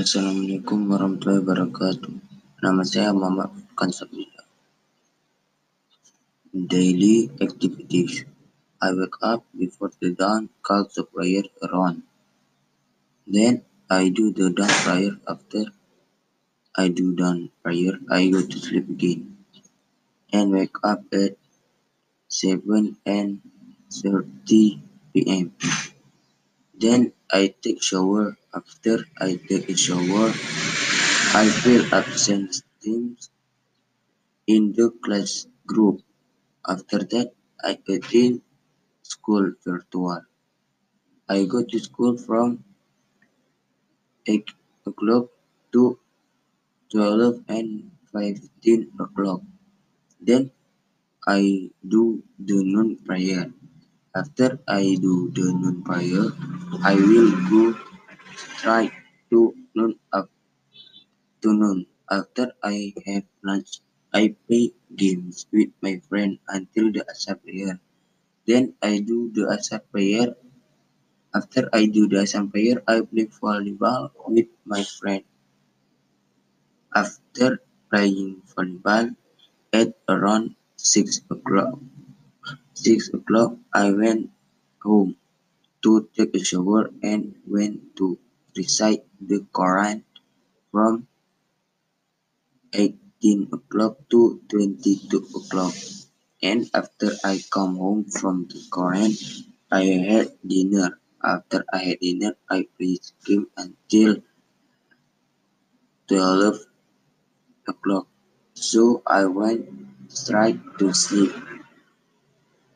Assalamualaikum warahmatullahi wabarakatuh. Nama saya Muhammad Furqan Sabila. Daily activities. I wake up before the dawn, call the prayer around. Then I do the dawn prayer. After I do dawn prayer, I go to sleep again and wake up at 7 and 30 p.m. Then I take shower. After I take a shower, I fill absent teams in the class group. After that, I attend school virtual. I go to school from 8 o'clock to 12 and 15 o'clock. Then I do the noon prayer. After I do the noon prayer, I will go straight to noon afternoon. After I have lunch, I play games with my friend until the Asar prayer. Then I do the Asar prayer. After I do the Asar prayer, I play volleyball with my friend. After playing volleyball at around 6 o'clock, 6 o'clock, I went home to take a shower and went to recite the Quran from 18 o'clock to 22 o'clock. And after I come home from the Quran, I had dinner. After I had dinner, I played game until 12 o'clock. So I went straight to sleep.